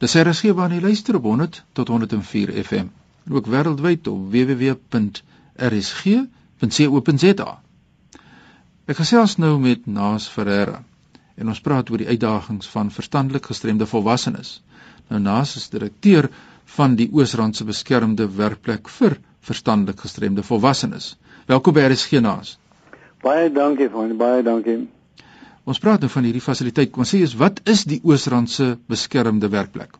Dis RSG waar jy luister op 100 tot 104 FM. Ook wêreldwyd op www.rsg.co.za. Ek gesels nou met Naas Ferreira en ons praat oor die uitdagings van verstandelik gestremde volwassenes. Nou Naas is direkteur van die Oosrandse beskermde werkplek vir verstandelik gestremde volwassenes. Welkom by RSG Naas. Baie dankie van baie dankie. Ons praat nou van hierdie fasiliteit. Kom sê eens wat is die Oosrandse beskermde werkplek?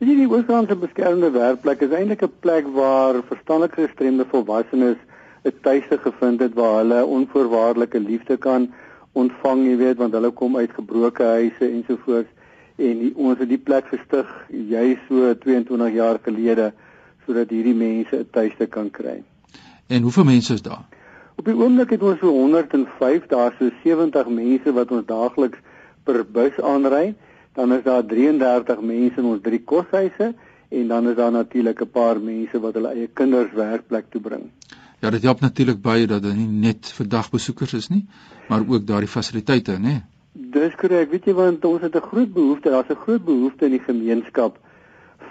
Jy die Oosrandse beskermde werkplek is eintlik 'n plek waar verstandelik gestremde volwassenes 'n tuiste gevind het waar hulle onvoorwaardelike liefde kan ontvang, jy weet, want hulle kom uit gebroke huise ensovoorts en die, ons het die plek gestig juis so 22 jaar gelede sodat hierdie mense 'n tuiste kan kry. En hoeveel mense is daar? Op die oomblik het ons so 105, daar so 70 mense wat ons daagliks per bus aanry. Dan is daar 33 mense in ons drie koshuise en dan is daar natuurlik 'n paar mense wat hulle eie kinders werkplek toe bring. Ja, dit help natuurlik baie dat dit nie net vir dagbesoekers is nie, maar ook daardie fasiliteite, nê? Dis korrek. Weet jy want ons het 'n groot behoefte, daar's 'n groot behoefte in die gemeenskap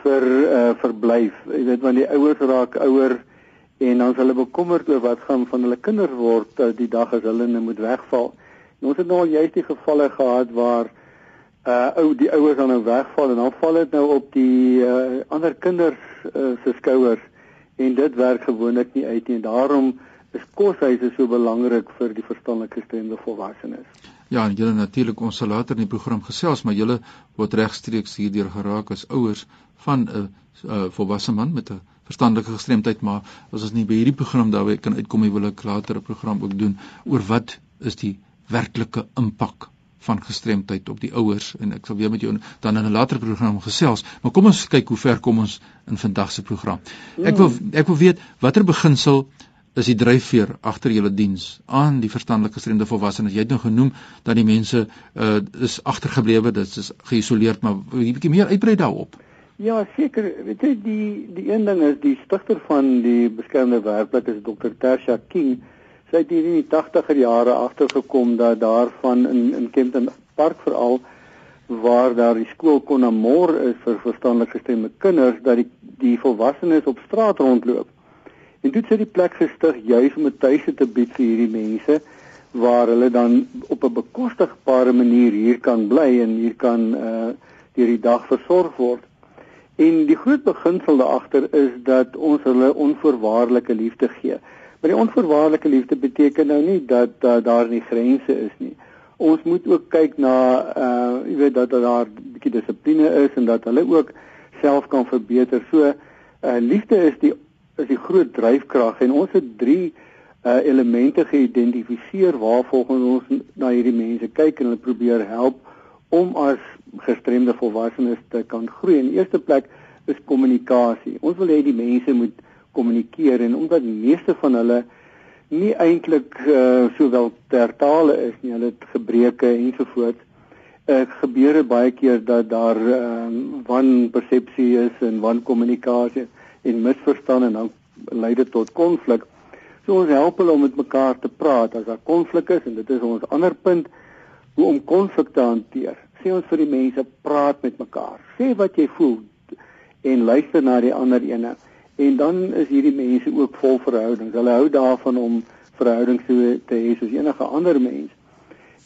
vir uh verblyf. Jy weet want die ouers raak ouer en dan is hulle bekommerd oor wat gaan van hulle kinders word uh, die dag as hulle nou moet wegval. En ons het nou al juist die gevalle gehad waar uh ou die ouers dan nou wegval en dan val dit nou op die uh, ander kinders uh, se skouers en dit werk gewoonlik nie uit nie. Daarom is koshuise so belangrik vir die verstandelike gestremde volwassenes. Ja, en julle natuurlik ons sal later in die program gesels, maar julle word regstreeks hierdeur geraak as ouers van 'n uh, volwasse man met 'n verstandelike gestremdheid, maar as ons nie by hierdie program daarby kan uitkom nie, wil ek later 'n program ook doen oor wat is die werklike impak van gestremdheid op die ouers en ek sal weer met jou dan in 'n later program gesels. Maar kom ons kyk hoe ver kom ons in vandag se program. Ek wil ek wil weet watter beginsel is die dryfveer agter julle diens aan die verstandelik gestremde volwassenes. Jy het nou genoem dat die mense uh, is agtergeblewe, dit is geïsoleerd, maar 'n bietjie meer uitbrei daarop. Ja, seker. Weet jy die die een ding is die stigter van die beskermde werkplek is Dr. Tersha King. Sy het hier in die 80er jare agtergekom dat daarvan in in Kempton Park veral waar daar die skool Konamor is vir verstandelik gestremde kinders dat die die volwassenes op straat rondloop. En dit sê die plek gestig juis om 'n tuiste te bied vir hierdie mense waar hulle dan op 'n bekostigbare manier hier kan bly en hier kan uh deur die dag versorg word. En die groot beginsel daagter is dat ons hulle onvoorwaardelike liefde gee. Maar die onvoorwaardelike liefde beteken nou nie dat uh, daar nie grense is nie. Ons moet ook kyk na uh jy weet dat daar 'n bietjie dissipline is en dat hulle ook self kan verbeter. So uh liefde is die is die groot dryfkrag en ons het drie uh elemente geïdentifiseer waar volgens ons na hierdie mense kyk en hulle probeer help om as gestremde volwassenes te kan groei. In eerste plek is kommunikasie. Ons wil hê die mense moet kommunikeer en omdat die meeste van hulle nie eintlik uh, sowel ter tale is nie, hulle het gebreke ensovoorts. Ek uh, gebeur baie keer dat daar uh, wanpersepsie is en wankommunikasie en misverstande en dan lei dit tot konflik. So ons help hulle om met mekaar te praat as daar konflik is en dit is ons ander punt hoe om konflik te hanteer sê ons vir die mense praat met mekaar. Sê wat jy voel en luister na die ander ene. En dan is hierdie mense ook vol verhoudings. Hulle hou daarvan om verhoudings te, te hê soos enige ander mens.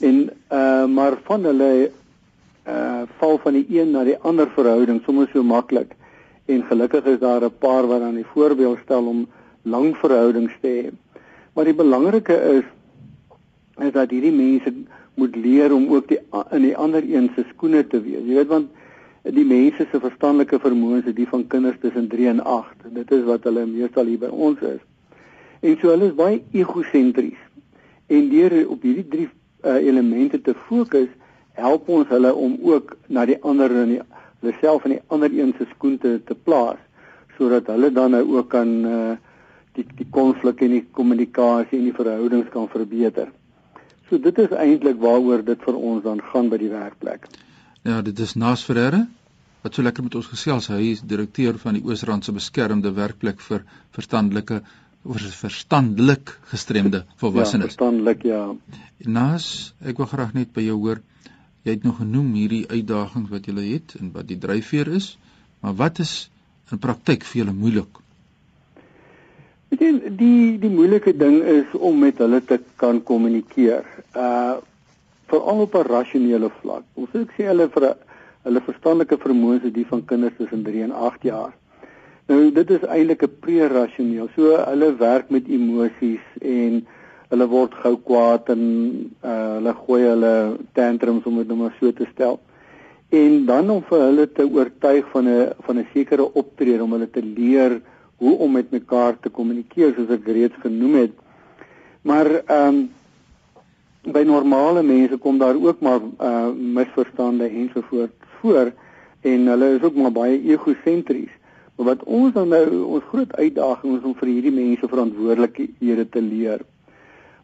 En uh maar van hulle uh val van die een na die ander verhouding sommer so maklik. En gelukkig is daar 'n paar wat aan die voorbeeld stel om lang verhoudings te hê. Maar die belangrike is is dat hierdie mense moet leer om ook die in die ander een se skoene te wees. Jy weet want die mense se verstandelike vermoëns is die van kinders tussen 3 en 8. Dit is wat hulle meestal hier by ons is. En so hulle is baie egosentries. En deur op hierdie drie uh, elemente te fokus, help ons hulle om ook na die ander en die hulle self in die ander een se skoen te, te plaas sodat hulle dan nou ook kan uh, die die konflik en die kommunikasie en die verhoudings kan verbeter. So dit is eintlik waaroor dit vir ons dan gaan by die werkplek. Ja, dit is Naas Ferreira wat so lekker met ons gesels. Hy is direkteur van die Oosrandse beskermde werkplek vir verstandelike oor verstandelik gestremde volwassenes. Ja, verstandelik ja. Naas, ek wil graag net by jou hoor Jy het nog genoem hierdie uitdagings wat julle het en wat die dryfveer is, maar wat is in praktyk vir julle moeilik? Weet jy, die die moeilike ding is om met hulle te kan kommunikeer. Uh veral op 'n rasionele vlak. Ons sê ek sê hulle vir hulle verstandelike vermoëns is die van kinders tussen 3 en 8 jaar. Nou dit is eintlik 'n pre-rasioneel. So hulle werk met emosies en hulle word gou kwaad en uh, hulle gooi hulle tantrums om dit nou maar so te stel. En dan om vir hulle te oortuig van 'n van 'n sekere optrede om hulle te leer hoe om met mekaar te kommunikeer soos ek reeds genoem het. Maar ehm um, by normale mense kom daar ook maar uh misverstande ensovoorts voor en hulle is ook maar baie egosentries. Maar wat ons dan nou ons groot uitdaging is om vir hierdie mense verantwoordelikhede te leer.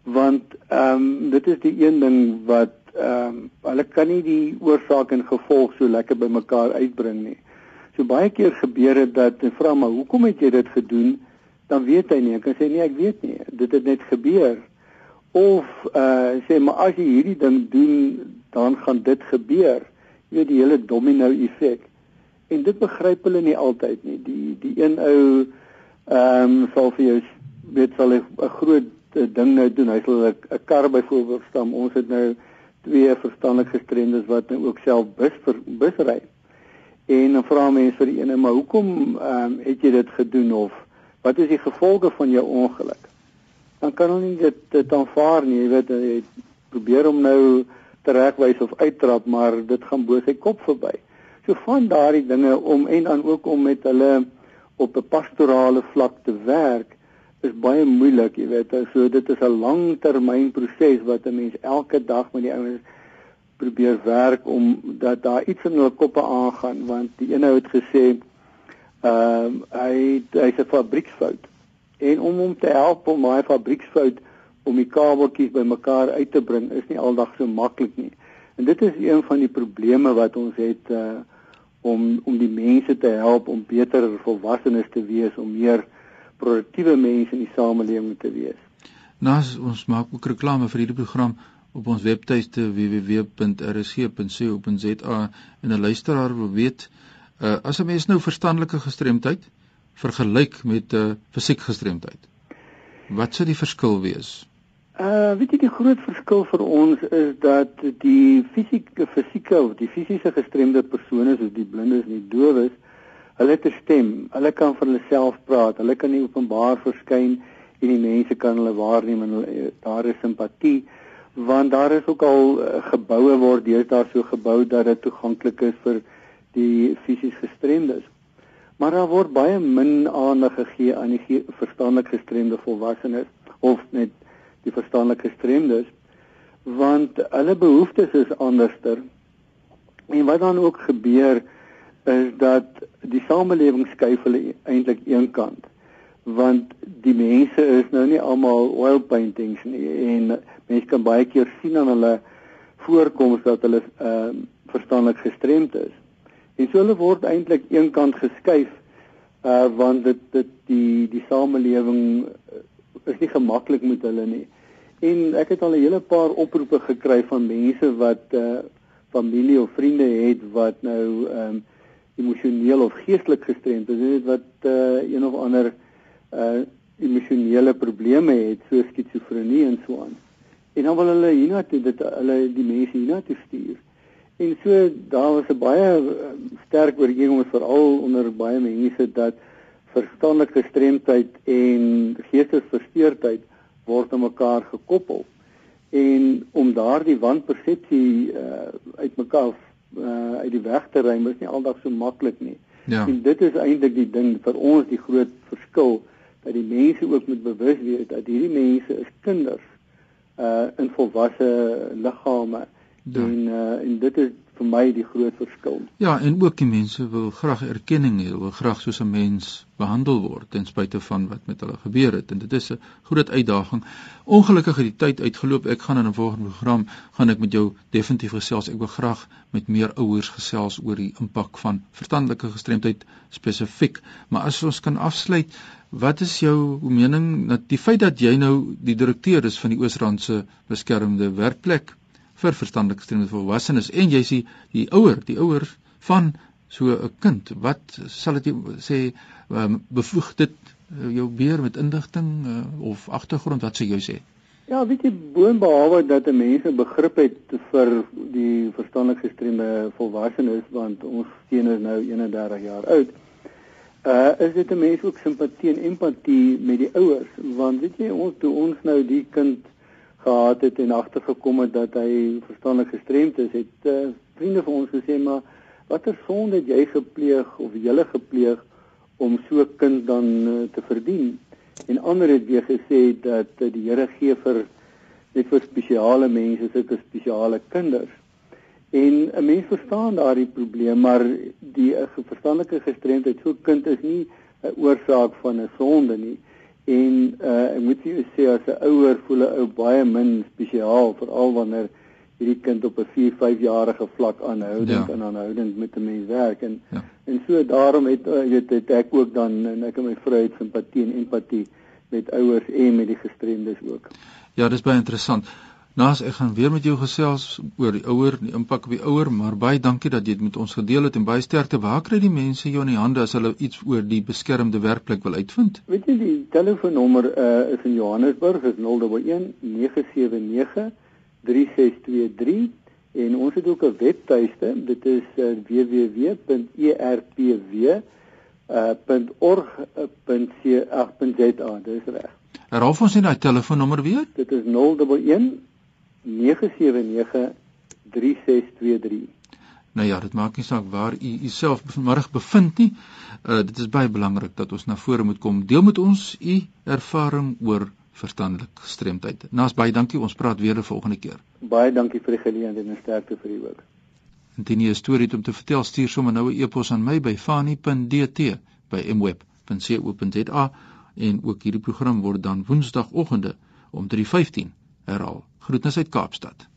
Want ehm um, dit is die een ding wat ehm um, hulle kan nie die oorsaak en gevolg so lekker bymekaar uitbring nie. So baie keer gebeur dit dat en vra maar hoekom het jy dit gedoen? Dan weet hy nie. Ek kan sê nee, ek weet nie. Dit het net gebeur. Of uh sê maar as jy hierdie ding doen dan gaan dit gebeur. Jy weet die hele domino effek en dit begryp hulle nie altyd nie. Die die een ou ehm um, sal vir jou weet sal 'n groot uh, ding nou doen. Hy sal 'n kar byvoorbeeld stam. Ons het nou twee verstandelik gestremdes wat nou ook self bus vir bus ry en dan vra mense vir die ene maar hoekom ehm um, het jy dit gedoen of wat is die gevolge van jou ongeluk dan kan hulle nie dit, dit aanvaar nie. Jy weet hy probeer om nou te regwys of uittrap, maar dit gaan bo sy kop verby. So van daardie dinge om en dan ook om met hulle op 'n pastorale vlak te werk is baie moeilik, jy weet. So dit is 'n langtermynproses wat 'n mens elke dag met die ouens probeer werk om dat daar iets in hulle koppe aangaan want die ene het gesê ehm uh, hy hy's 'n fabrieksfout en om hom te help om daai fabrieksfout om die kabeltjies bymekaar uit te bring is nie aldag so maklik nie. En dit is een van die probleme wat ons het uh om om die mense te help om beter volwassenes te wees, om meer produktiewe mense in die samelewing te wees. Nas ons maak ook reklame vir hierdie program op ons webtuiste www.rsc.co.za en 'n luisteraar wil weet uh as 'n mens nou verstandelike gestremdheid vergelyk met 'n uh, fisiek gestremdheid. Wat sou die verskil wees? Uh weet jy die groot verskil vir ons is dat die fisieke fisieke of die fisiese gestremde persone soos die blindes en die dowes, hulle het 'n stem, hulle kan vir hulle self praat, hulle kan nie openbaar verskyn en die mense kan hulle waarneem en hulle, daar is simpatie want daar is ook al uh, geboue word deesdae so gebou dat dit toeganklik is vir die fisies gestremdes. Maar daar word baie min aandag gegee aan die verstandelik gestremde volwassenes of net die verstandelik gestremdes want hulle behoeftes is anderster. En wat dan ook gebeur is dat die samelewing skuif hulle eintlik een kant want die mense is nou nie almal oil paintings nie en mense kan baie keer sien aan hulle voorkoms dat hulle ehm uh, verstandelik gestremd is. En so hulle word eintlik eenkant geskuif uh want dit dit die die samelewing uh, is nie gemaklik met hulle nie. En ek het al 'n hele paar oproepe gekry van mense wat uh familie of vriende het wat nou ehm um, emosioneel of geestelik gestremd is, weet wat uh een of ander uh emosionele probleme het, so skizofrenie en so aan. En dan wil hulle hiernatoe dit hulle die mense hiernatoe stuur. En so daar was 'n baie eh, sterk ooreenkoms veral onder baie mense dat verstandelike gestremdheid en geestesversteurdheid word aan mekaar gekoppel. En om daardie wanpersepsie uh, uit mekaar uh, uit die weg te ruim is nie aldag so maklik nie. Ja. En dit is eintlik die ding vir ons die groot verskil dat die mense ook moet bewus wees dat hierdie mense is kinders uh in volwasse liggame Ja. En uh, en dit is vir my die groot verskil. Ja, en ook die mense wil graag erkenning hê, wil graag soos 'n mens behandel word ten spyte van wat met hulle gebeur het en dit is 'n groot uitdaging. Ongelukkig het die tyd uitgeloop. Ek gaan in 'n volgende program gaan ek met jou definitief gesels. Ek wil graag met meer ouers gesels oor die impak van verstandelike gestremdheid spesifiek. Maar as ons kan afsluit, wat is jou mening dat die feit dat jy nou die direkteur is van die Oosrandse beskermde werkplek vir verstandelike gestremde volwassenes en jy sien die ouer, die ouers van so 'n kind. Wat sal dit sê um, bevoeg dit uh, jou weer met indigting uh, of agtergrond wat sê jy sê? Ja, weet jy boonbehalwe dat mense begrip het vir die verstandelik gestremde volwassenes want ons sien is nou 31 jaar oud. Uh is dit 'n mens ook simpatie en empatie met die ouers want weet jy ons toe ons nou die kind gehad het en agtergekom het dat hy verstandelik gestremd is, het uh, vriende van ons gesê maar watter sonde het jy gepleeg of jy gepleeg om so 'n kind dan uh, te verdien? En ander het weer gesê dat uh, die Here gee vir net vir spesiale mense, sulke spesiale kinders. En 'n mens verstaan daardie probleem, maar die uh, verstandelike gestremdheid so kind is nie 'n oorsaak van 'n sonde nie. En uh, ek moet vir jou sê as 'n ouer voel 'n ou baie min spesiaal veral wanneer hierdie kind op 'n 4, 5 jarige vlak aanhoudend ja. en aanhoudend met 'n mens werk en ja. en so daarom het uh, weet het ek ook dan en ek en my vrou het simpatie en empatie met ouers en met die gestremdes ook. Ja, dis baie interessant. Naas ek gaan weer met jou gesels oor die ouer, die impak op die ouer, maar baie dankie dat jy dit met ons gedeel het en baie sterkte. Waar kry die mense jou in die hande as hulle iets oor die beskermde werkplek wil uitvind? Weet jy die telefoonnommer uh, is in Johannesburg is 011 979 3623 en ons het ook 'n webtuiste dit is uh, www.erpw.org.za dis reg Herhaal ons net daai telefoonnommer weer dit is 011 979 3623 Nou ja, dit maak nie saak waar u uself vanmiddag bevind nie. Uh dit is baie belangrik dat ons na vore moet kom. Deel met ons u ervaring oor verstandelik gestremdheid. Naas baie dankie, ons praat weer 'n volgende keer. Baie dankie vir die geleentheid en sterkte vir u ook. Indien jy 'n storie het om te vertel, stuur sommer nou 'n e-pos aan my by fani.dt by mweb.co.za en ook hierdie program word dan woensdagoggende om 3:15 herhaal. Groetnisse uit Kaapstad.